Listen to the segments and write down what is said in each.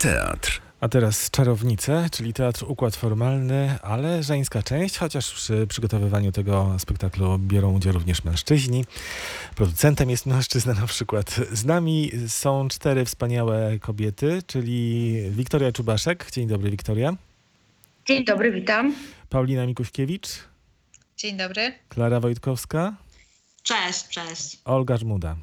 Teatr. A teraz Czarownice, czyli teatr układ formalny, ale żeńska część, chociaż przy przygotowywaniu tego spektaklu biorą udział również mężczyźni. Producentem jest mężczyzna na przykład. Z nami są cztery wspaniałe kobiety, czyli Wiktoria Czubaszek. Dzień dobry, Wiktoria. Dzień dobry, witam. Paulina Mikuśkiewicz, Dzień dobry. Klara Wojtkowska, Cześć, cześć. Olga Żmuda.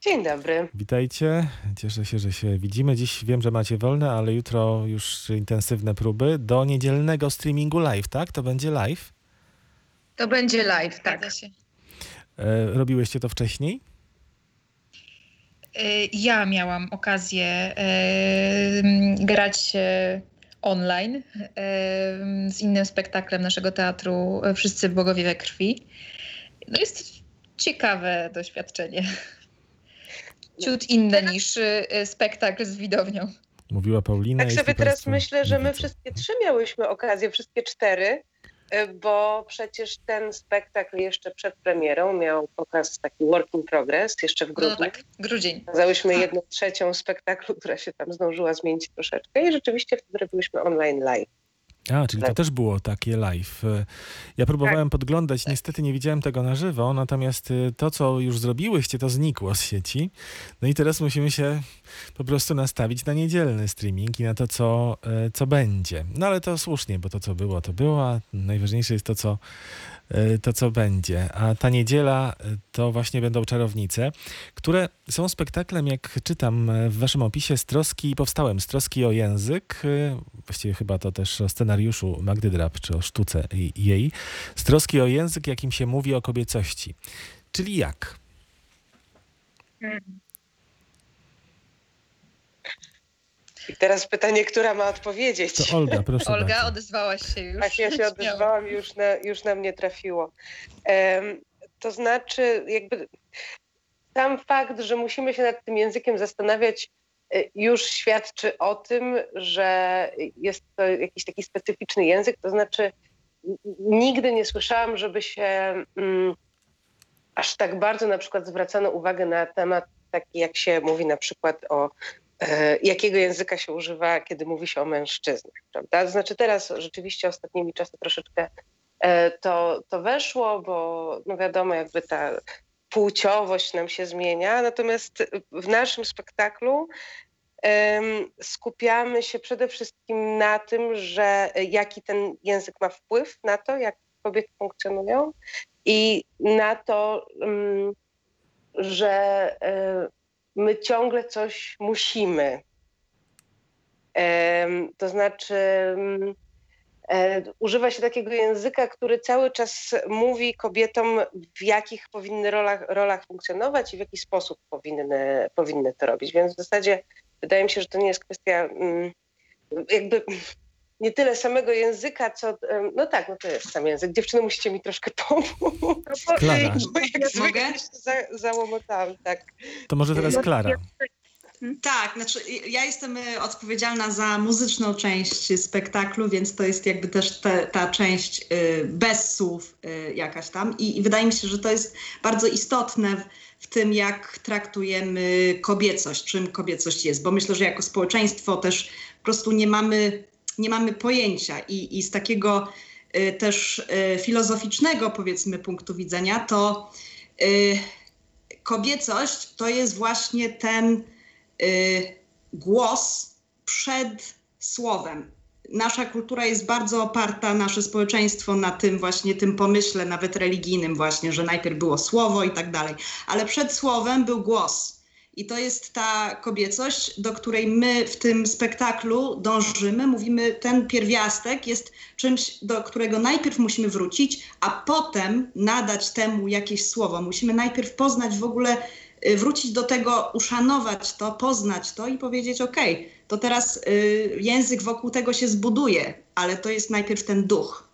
Dzień dobry. Witajcie. Cieszę się, że się widzimy. Dziś wiem, że macie wolne, ale jutro już intensywne próby do niedzielnego streamingu live, tak? To będzie live. To będzie live, tak. E, robiłyście to wcześniej? Y, Ja miałam okazję em, grać e, online z innym spektaklem naszego teatru e, Wszyscy Bogowie we krwi. No jest to ciekawe doświadczenie. Ciut inne niż y, spektakl z widownią. Mówiła Paulina. Tak sobie teraz myślę, że my wszystkie trzy miałyśmy okazję, wszystkie cztery, y, bo przecież ten spektakl jeszcze przed premierą miał pokaz taki work in progress, jeszcze w No grudniu. tak, grudzień. Pokazałyśmy jedną trzecią spektaklu, która się tam zdążyła zmienić troszeczkę i rzeczywiście wtedy robiłyśmy online live. A, czyli to Tak. też było takie live. Ja próbowałem podglądać, niestety nie widziałem tego na żywo, natomiast e, to, co już zrobiłyście, to znikło z sieci. No i teraz musimy się po prostu nastawić na niedzielny streaming i na to, co, e, co będzie. No ale to słusznie, bo to, co było, to było, a najważniejsze jest to, co, to, co będzie. A ta niedziela e, to właśnie będą czarownice, które są spektaklem, jak czytam e, w waszym opisie, z troski, powstałem z troski o język, właściwie chyba to też o scenariuszu Magdy Drab, czy o sztuce jej, z troski o język, jakim się mówi o kobiecości. Czyli jak? I teraz pytanie, która ma odpowiedzieć? To Olga, proszę Olga, bardzo. odezwałaś się już. Tak, ja się odezwałam, już na, już na mnie trafiło. Em, to znaczy, jakby sam fakt, że musimy się nad tym językiem zastanawiać, e, już świadczy o tym, że jest to jakiś taki specyficzny język. To znaczy, nigdy nie słyszałam, żeby się mm, aż tak bardzo na przykład zwracano uwagę na temat taki, jak się mówi na przykład o jakiego języka się używa, kiedy mówi się o mężczyznach, prawda? To znaczy teraz rzeczywiście ostatnimi czasy troszeczkę e, to, to weszło, bo no wiadomo, jakby ta płciowość nam się zmienia, natomiast w naszym spektaklu skupiamy się przede wszystkim na tym, że jaki ten język ma wpływ na to, jak kobiety funkcjonują i na to, mm, że e, my ciągle coś musimy. To znaczy, mm, e, używa się takiego języka, który cały czas mówi kobietom, w jakich powinny rolach, rolach funkcjonować i w jaki sposób powinny, powinny to robić. Więc w zasadzie wydaje mi się, że to nie jest kwestia mm, jakby nie tyle samego języka, co. No tak, no to jest sam język. Dziewczyny, musicie mi troszkę pomóc. Klara. Bo jak zwykle Mogę? się za, załomotałam, tak. To może teraz Klara. Tak, znaczy ja jestem y, odpowiedzialna za muzyczną część spektaklu, więc to jest jakby też te, ta część y, bez słów y, jakaś tam I, i wydaje mi się, że to jest bardzo istotne w, w tym, jak traktujemy kobiecość, czym kobiecość jest, bo myślę, że jako społeczeństwo też po prostu nie mamy, nie mamy pojęcia i, i z takiego y, też y, filozoficznego powiedzmy punktu widzenia, to y, kobiecość to jest właśnie ten y, głos przed słowem. Nasza kultura jest bardzo oparta, nasze społeczeństwo na tym właśnie, tym pomyśle nawet religijnym właśnie, że najpierw było słowo i tak dalej. Ale przed słowem był głos. I to jest ta kobiecość, do której my w tym spektaklu dążymy. Mówimy, ten pierwiastek jest czymś, do którego najpierw musimy wrócić, a potem nadać temu jakieś słowo. Musimy najpierw poznać w ogóle y, wrócić do tego, uszanować to, poznać to i powiedzieć: OK, to teraz y, język wokół tego się zbuduje, ale to jest najpierw ten duch.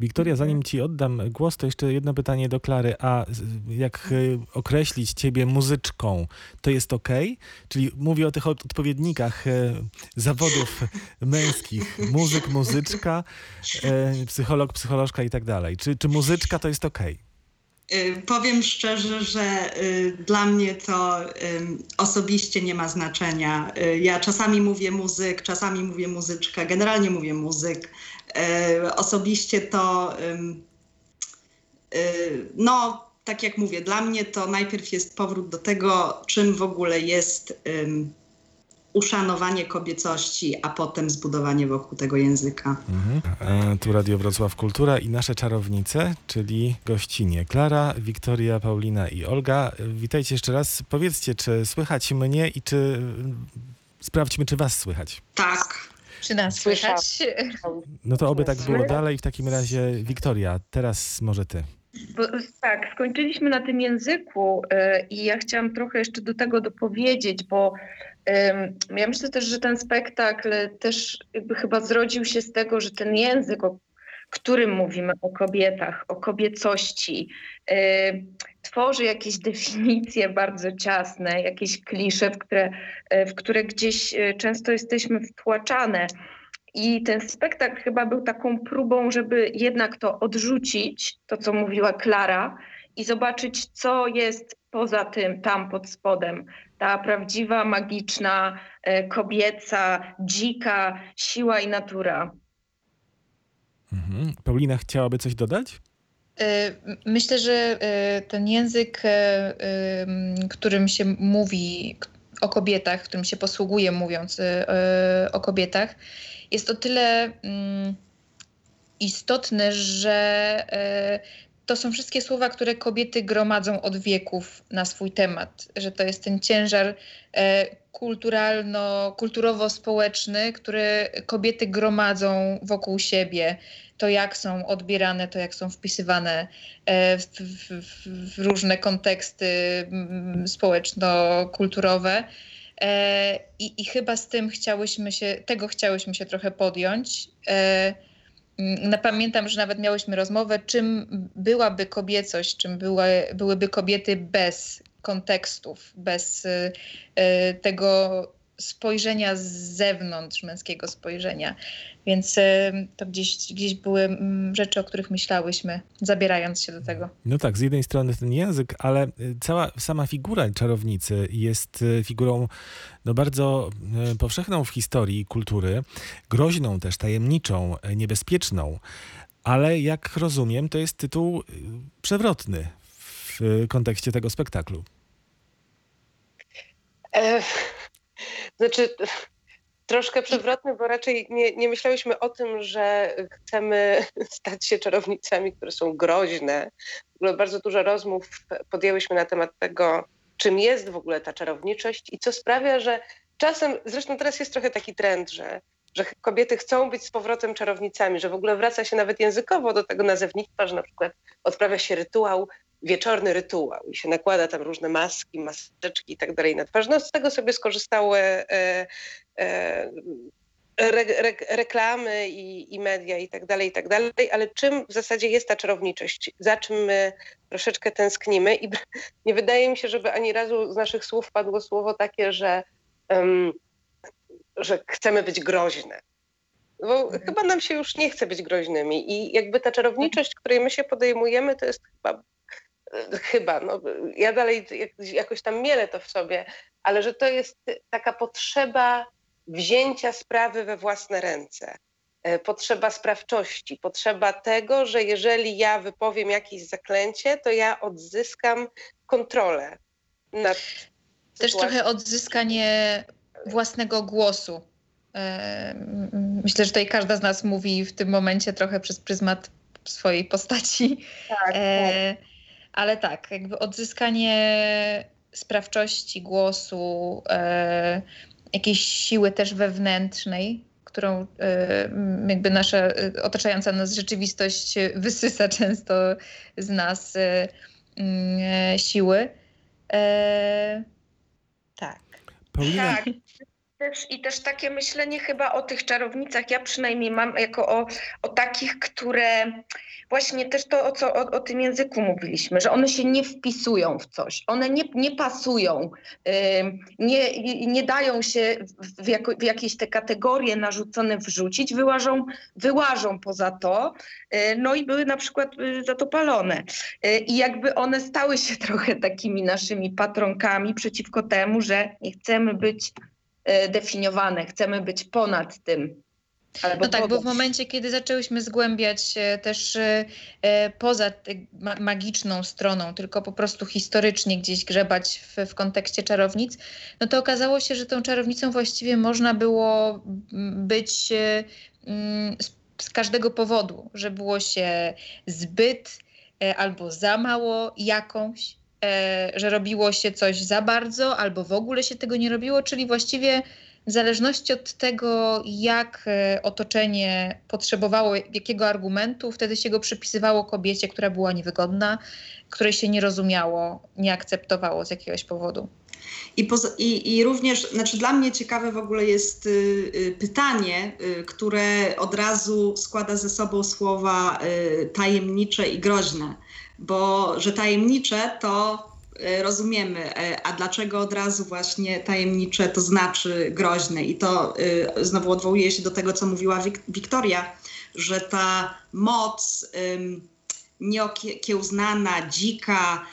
Wiktoria, zanim ci oddam głos, to jeszcze jedno pytanie do Klary. A jak y, określić ciebie muzyczką, to jest ok? Czyli mówię o tych od- odpowiednikach y, zawodów męskich. Muzyk, muzyczka, y, psycholog, psycholożka i tak dalej. Czy, czy muzyczka to jest ok? Powiem szczerze, że dla mnie to osobiście nie ma znaczenia. Ja czasami mówię muzyk, czasami mówię muzyczka, generalnie mówię muzyk. Y, osobiście to, y, no, tak jak mówię, dla mnie to najpierw jest powrót do tego, czym w ogóle jest uszanowanie kobiecości, a potem zbudowanie wokół tego języka. Mhm. E, tu Radio Wrocław Kultura i nasze czarownice, czyli gościnie Klara, Wiktoria, Paulina i Olga. E, Witajcie jeszcze raz. Powiedzcie, czy słychać mnie i czy sprawdźmy, czy was słychać. Tak. Czy nas słychać? No to oby tak było dalej. W takim razie Wiktoria, teraz może ty. Bo, tak, skończyliśmy na tym języku e, i ja chciałam trochę jeszcze do tego dopowiedzieć, bo ja myślę też, że ten spektakl też jakby chyba zrodził się z tego, że ten język, o którym mówimy o kobietach, o kobiecości, e, tworzy jakieś definicje bardzo ciasne, jakieś klisze, w które, e, w które gdzieś e, często jesteśmy wtłaczane. I ten spektakl chyba był taką próbą, żeby jednak to odrzucić, to co mówiła Klara, i zobaczyć, co jest poza tym, tam pod spodem. Ta prawdziwa, magiczna, kobieca, dzika siła i natura. Mhm. Paulina chciałaby coś dodać? Y, Myślę, że y, ten język, y, którym się mówi o kobietach, którym się posługuje mówiąc o kobietach, jest o tyle mm, istotny, że to są wszystkie słowa, które kobiety gromadzą od wieków na swój temat, że to jest ten ciężar y, kulturalno, kulturowo-społeczny, który kobiety gromadzą wokół siebie to jak są odbierane, to jak są wpisywane e, w, w, w- różne konteksty społeczno-kulturowe. E, I, I chyba z tym chciałyśmy się, tego chciałyśmy się trochę podjąć. Mm, Pamiętam, że nawet miałyśmy rozmowę, czym byłaby kobiecość, czym były, byłyby kobiety bez kontekstów, bez e, e, tego spojrzenia z zewnątrz, męskiego spojrzenia. Więc e, to gdzieś, gdzieś były mm, rzeczy, o których myślałyśmy, zabierając się do tego. No tak, z jednej strony ten język, ale y, cała sama figura czarownicy jest y, figurą no, bardzo y, powszechną w historii kultury, groźną też, tajemniczą, y, niebezpieczną, ale jak rozumiem, to jest tytuł y, przewrotny w y, kontekście tego spektaklu. E, znaczy, troszkę przewrotny, bo raczej nie, nie myślałyśmy o tym, że chcemy stać się czarownicami, które są groźne. W ogóle bardzo dużo rozmów podjęłyśmy na temat tego, czym jest w ogóle ta czarowniczość i co sprawia, że czasem, zresztą teraz jest trochę taki trend, że, że kobiety chcą być z powrotem czarownicami, że w ogóle wraca się nawet językowo do tego nazewnictwa, że na przykład odprawia się rytuał, wieczorny rytuał i się nakłada tam różne maski, maseczki i tak dalej na twarz. No z tego sobie skorzystały e, e, re, re, reklamy i, i media i tak dalej, i tak dalej, ale czym w zasadzie jest ta czarowniczość? Za czym my troszeczkę tęsknimy i nie wydaje mi się, żeby ani razu z naszych słów padło słowo takie, że, em, że chcemy być groźne. Bo chyba nam się już nie chce być groźnymi i jakby ta czarowniczość, której my się podejmujemy, to jest chyba chyba, no, ja dalej jak- jakoś tam mielę to w sobie, ale że to jest taka potrzeba wzięcia sprawy we własne ręce, e, potrzeba sprawczości, potrzeba tego, że jeżeli ja wypowiem jakieś zaklęcie, to ja odzyskam kontrolę nad Też sytuacją. trochę odzyskanie własnego głosu. E, Myślę, że tutaj każda z nas mówi w tym momencie trochę przez pryzmat swojej postaci. Tak, E, ale tak, jakby odzyskanie sprawczości głosu, e, jakiejś siły też wewnętrznej, którą e, jakby nasza e, otaczająca nas rzeczywistość wysysa często z nas e, e, siły. E, tak. Paulina, tak. Też, I też takie myślenie chyba o tych czarownicach, ja przynajmniej mam jako o, o takich, które właśnie też to, o, co, o, o tym języku mówiliśmy, że one się nie wpisują w coś, one nie, nie pasują, nie, nie dają się w, jako, w jakieś te kategorie narzucone wrzucić, wyłażą, wyłażą poza to, y, no i były na przykład y, za to palone. Y, I jakby one stały się trochę takimi naszymi patronkami przeciwko temu, że nie chcemy być definiowane, chcemy być ponad tym. Albo No tak, bo w momencie, kiedy zaczęłyśmy zgłębiać e, też e, e, poza magiczną stroną, tylko po prostu historycznie gdzieś grzebać w, w kontekście czarownic, no to okazało się, że tą czarownicą właściwie można było być e, mm, z, każdego powodu, że było się zbyt e, albo za mało jakąś, e, że robiło się coś za bardzo, albo w ogóle się tego nie robiło, czyli właściwie w zależności od tego, jak e, otoczenie potrzebowało jakiego argumentu, wtedy się go przypisywało kobiecie, która była niewygodna, której się nie rozumiało, nie akceptowało z jakiegoś powodu. I, poza, i, I również, znaczy dla mnie ciekawe w ogóle jest y, y, pytanie, y, które od razu składa ze sobą słowa y, tajemnicze i groźne, bo że tajemnicze to y, rozumiemy, e, a dlaczego od razu właśnie tajemnicze to znaczy groźne? I to y, znowu odwołuje się do tego, co mówiła Wik- Wiktoria, że ta moc nieokiełznana, dzika,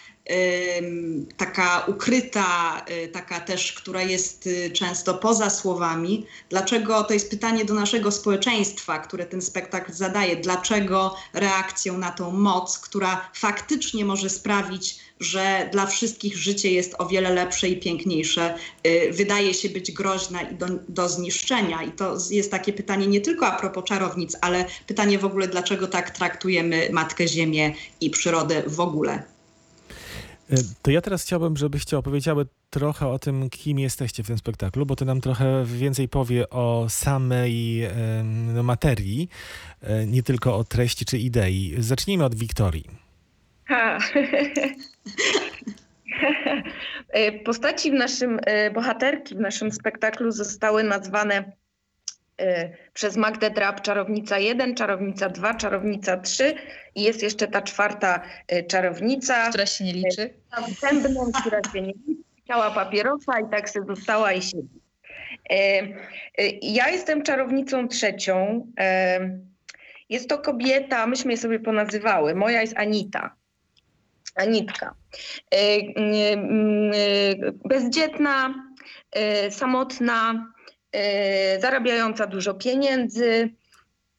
taka ukryta, y, taka też, która jest y, często poza słowami. Dlaczego to jest pytanie do naszego społeczeństwa, które ten spektakl zadaje? Dlaczego reakcją na tą moc, która faktycznie może sprawić, że dla wszystkich życie jest o wiele lepsze i piękniejsze, y, wydaje się być groźna i do, do zniszczenia. I to jest takie pytanie nie tylko a propos czarownic, ale pytanie w ogóle, dlaczego tak traktujemy Matkę Ziemię i przyrodę w ogóle. E, To ja teraz chciałbym, żebyście opowiedziały trochę o tym, kim jesteście w tym spektaklu, bo to nam trochę więcej powie o samej no, materii, e, nie tylko o treści czy idei. Zacznijmy od Wiktorii. E, Postaci w naszym, bohaterki w naszym spektaklu zostały nazwane przez Magdę Drab czarownica 1, czarownica 2, czarownica 3 i jest jeszcze ta czwarta e, czarownica. Która się nie liczy. zębną, która się nie chciała papierosa i tak sobie została i siedzi. Ja jestem czarownicą trzecią. Jest to kobieta, myśmy je sobie ponazywały. Moja jest Anita. Anitka. Bezdzietna, samotna, zarabiająca dużo pieniędzy,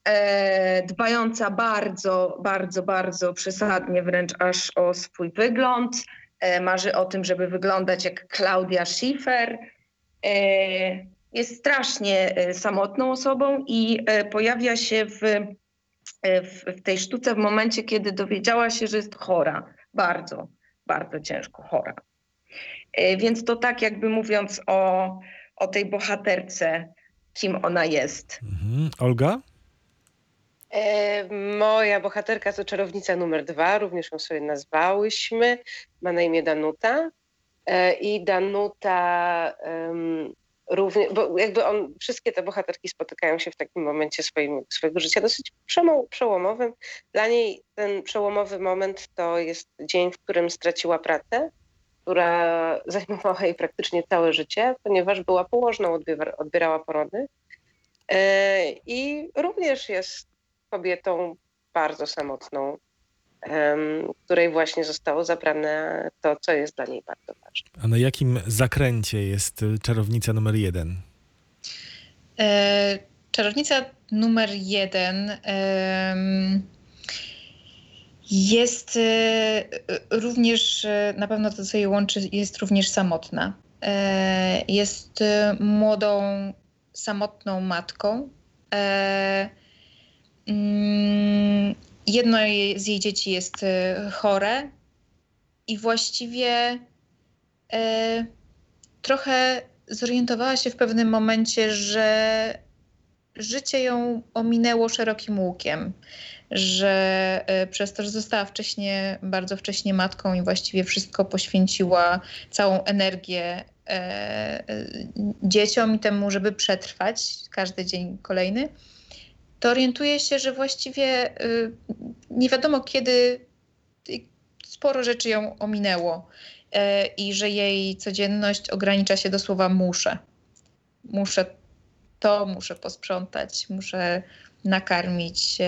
e, dbająca bardzo, bardzo, bardzo przesadnie, wręcz aż o swój wygląd. E, Marzy o tym, żeby wyglądać jak Claudia Schiffer. E, Jest strasznie e, samotną osobą i e, pojawia się w, e, w, tej sztuce w momencie, kiedy dowiedziała się, że jest chora. Bardzo, bardzo ciężko chora. E, Więc to tak jakby mówiąc o, o tej bohaterce, kim ona jest. Mhm. Olga? E, moja bohaterka to czarownica numer dwa, również ją sobie nazwałyśmy. Ma na imię Danuta. E, I Danuta um, również, bo jakby on, wszystkie te bohaterki spotykają się w takim momencie swoim, swojego życia dosyć przełomowym. Dla niej ten przełomowy moment to jest dzień, w którym straciła pracę, która zajmowała jej praktycznie całe życie, ponieważ była położną, odbiera- odbierała porody. E, I również jest kobietą bardzo samotną, której właśnie zostało zabrane to, co jest dla niej bardzo ważne. A na jakim zakręcie jest czarownica numer jeden? E, Czarownica numer jeden jest e, również, e, na pewno to, co jej łączy, jest również samotna. Jest młodą, samotną matką. Mm, Jedno z jej dzieci jest chore i właściwie trochę zorientowała się w pewnym momencie, że życie ją ominęło szerokim łukiem, że e, przez to, że została wcześniej, bardzo wcześnie matką i właściwie wszystko poświęciła, całą energię dzieciom i temu, żeby przetrwać każdy dzień kolejny, to orientuje się, że właściwie nie wiadomo kiedy sporo rzeczy ją ominęło i że jej codzienność ogranicza się do słowa muszę. Muszę to, muszę posprzątać, muszę nakarmić.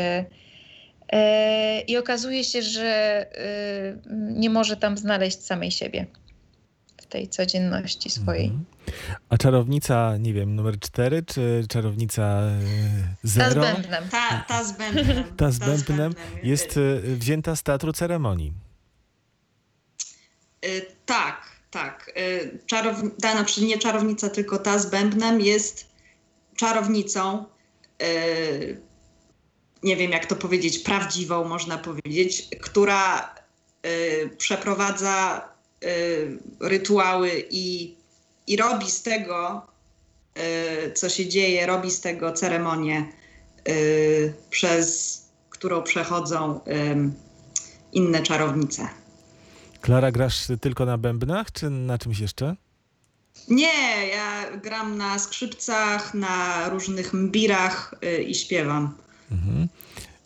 E, I okazuje się, że e, nie może tam znaleźć samej siebie w tej codzienności swojej. Mhm. A czarownica, nie wiem, numer cztery, czy czarownica zero? Ta z bębnem. Ta, ta z bębnem. Ta z bębnem jest wzięta z teatru ceremonii. Tak, tak. Czarownica, znaczy nie czarownica, tylko ta z bębnem jest czarownicą nie wiem jak to powiedzieć, prawdziwą można powiedzieć, która y, przeprowadza y, rytuały i, i robi z tego, co się dzieje, robi z tego ceremonię, przez którą przechodzą inne czarownice. Klara, grasz tylko na bębnach, czy na czymś jeszcze? Nie, ja gram na skrzypcach, na różnych mbirach i śpiewam. Mhm.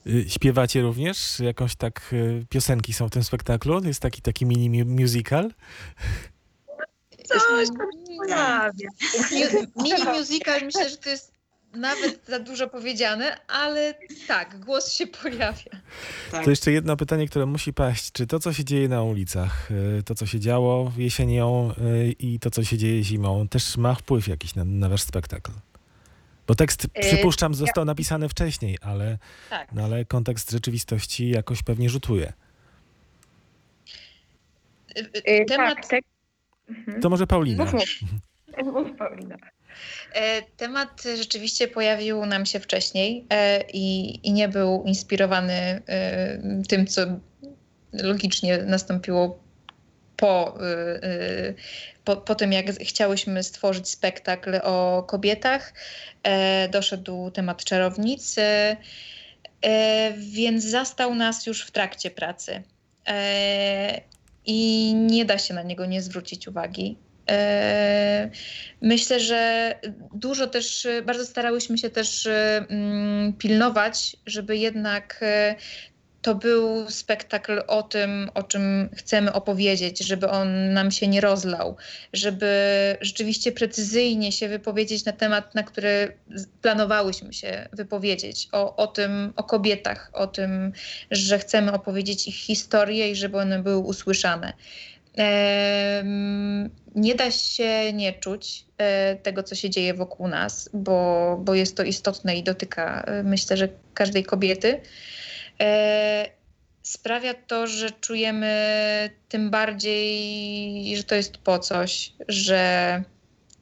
Y, śpiewacie również? Jakąś tak y, piosenki są w tym spektaklu? Jest taki, taki mini musical? Coś tam pojawia. Mini musical myślę, że to jest nawet za dużo powiedziane, ale tak, głos się pojawia. Tak. To jeszcze jedno pytanie, które musi paść. Czy to, co się dzieje na ulicach, y, to, co się działo jesienią i to, co się dzieje zimą, też ma wpływ jakiś na, na wasz spektakl? Bo tekst, y, przypuszczam, został napisany wcześniej, ale, tak. no, ale kontekst rzeczywistości jakoś pewnie rzutuje. Temat... Tak, mhm. To może Paulina. Mów, mów. Paulina. E, temat rzeczywiście pojawił nam się wcześniej e, i, i nie był inspirowany e, tym, co logicznie nastąpiło po, po, po tym, jak chciałyśmy stworzyć spektakl o kobietach, doszedł temat czarownic, więc zastał nas już w trakcie pracy. I nie da się na niego nie zwrócić uwagi. E, myślę, że dużo też, bardzo starałyśmy się też mm, pilnować, żeby jednak e, to był spektakl o tym, o czym chcemy opowiedzieć, żeby on nam się nie rozlał, żeby rzeczywiście precyzyjnie się wypowiedzieć na temat, na który planowałyśmy się wypowiedzieć, o, o tym, o kobietach, o tym, że chcemy opowiedzieć ich historię i żeby one były usłyszane. Nie da się nie czuć e, tego, co się dzieje wokół nas, bo, bo jest to istotne i dotyka, e, myślę, że każdej kobiety. E, sprawia to, że czujemy tym bardziej, że to jest po coś, że,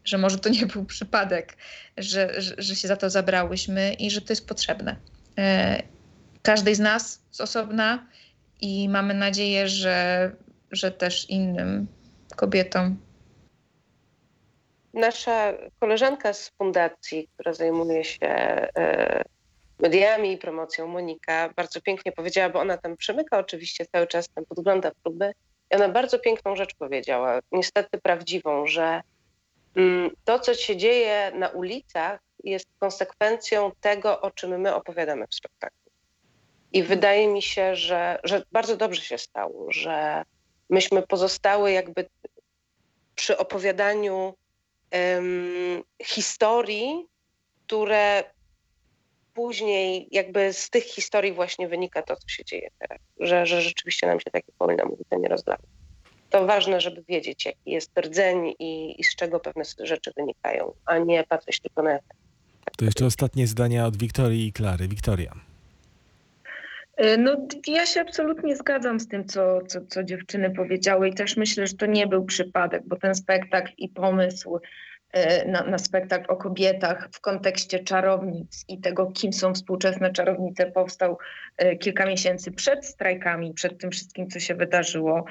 że może to nie był przypadek, że, że, że się za to zabrałyśmy i że to jest potrzebne. Każdej z nas z osobna i mamy nadzieję, że, że też innym kobietom. Nasza koleżanka z fundacji, która zajmuje się e, mediami i promocją Monika bardzo pięknie powiedziała, bo ona tam przemyka oczywiście cały czas, tam podgląda próby. I ona bardzo piękną rzecz powiedziała, niestety prawdziwą, że mm, to, co się dzieje na ulicach, jest konsekwencją tego, o czym my opowiadamy w spektaklu. I wydaje mi się, że, że bardzo dobrze się stało, że myśmy pozostały jakby przy opowiadaniu um, historii, które później jakby z tych historii właśnie wynika to, co się dzieje teraz, że, że rzeczywiście nam się, takie Paulina mówi, to nie rozlało. To ważne, żeby wiedzieć, jaki jest rdzeń i, i z czego pewne rzeczy wynikają, a nie patrzeć tylko na efekt. To jeszcze ostatnie zdania od Wiktorii i Klary. Wiktoria. Y, no, ja się absolutnie zgadzam z tym, co, co, co dziewczyny powiedziały i też myślę, że to nie był przypadek, bo ten spektakl i pomysł E, na, na spektakl o kobietach w kontekście czarownic i tego, kim są współczesne czarownice, powstał e, kilka miesięcy przed strajkami, przed tym wszystkim, co się wydarzyło.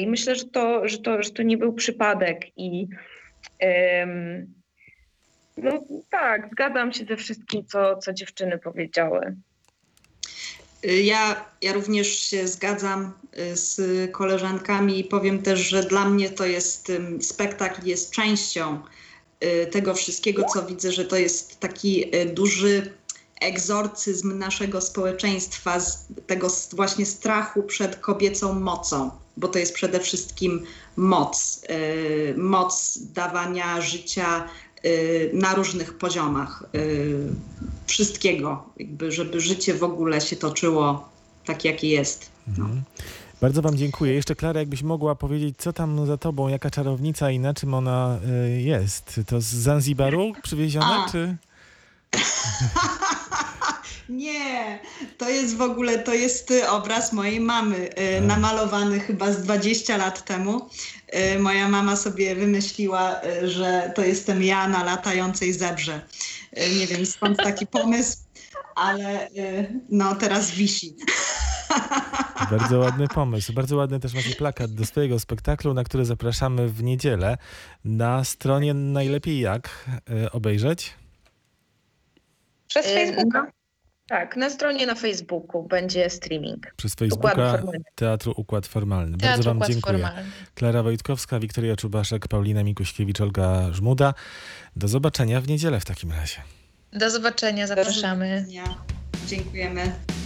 I myślę, że to, że to, że to nie był przypadek. I no tak, zgadzam się ze wszystkim, co, co dziewczyny powiedziały. Ja, ja również się zgadzam y, z koleżankami i powiem też, że dla mnie to jest spektakl, jest częścią y, tego wszystkiego, co widzę, że to jest taki y, duży egzorcyzm naszego społeczeństwa, z tego właśnie strachu przed kobiecą mocą, bo to jest przede wszystkim moc, moc dawania życia na różnych poziomach y, wszystkiego, jakby, żeby życie w ogóle się toczyło tak, jakie jest. No. Mhm. Bardzo Wam dziękuję. Jeszcze Klara, jakbyś mogła powiedzieć, co tam za Tobą, jaka czarownica i na czym ona y, jest? To z Zanzibaru przywieziona, A. czy... Nie, to jest w ogóle, to jest y, obraz mojej mamy, y, A. namalowany chyba z 20 lat temu. Y, Moja mama sobie wymyśliła, że to jestem ja na latającej zebrze. Nie wiem skąd taki pomysł, ale no teraz wisi. Bardzo ładny pomysł. Bardzo ładny też macie plakat do swojego spektaklu, na który zapraszamy w niedzielę. Na stronie najlepiej jak obejrzeć? Przez Facebooka. Tak, na stronie na Facebooku będzie streaming. Przez Układ Facebooka. Teatru Układ Formalny. Teatr Bardzo Wam Układ dziękuję. Formalny. Klara Wojtkowska, Wiktoria Czubaszek, Paulina Mikuśkiewicz, Olga Żmuda. Do zobaczenia w niedzielę w takim razie. Do zobaczenia, zapraszamy. Dziękujemy.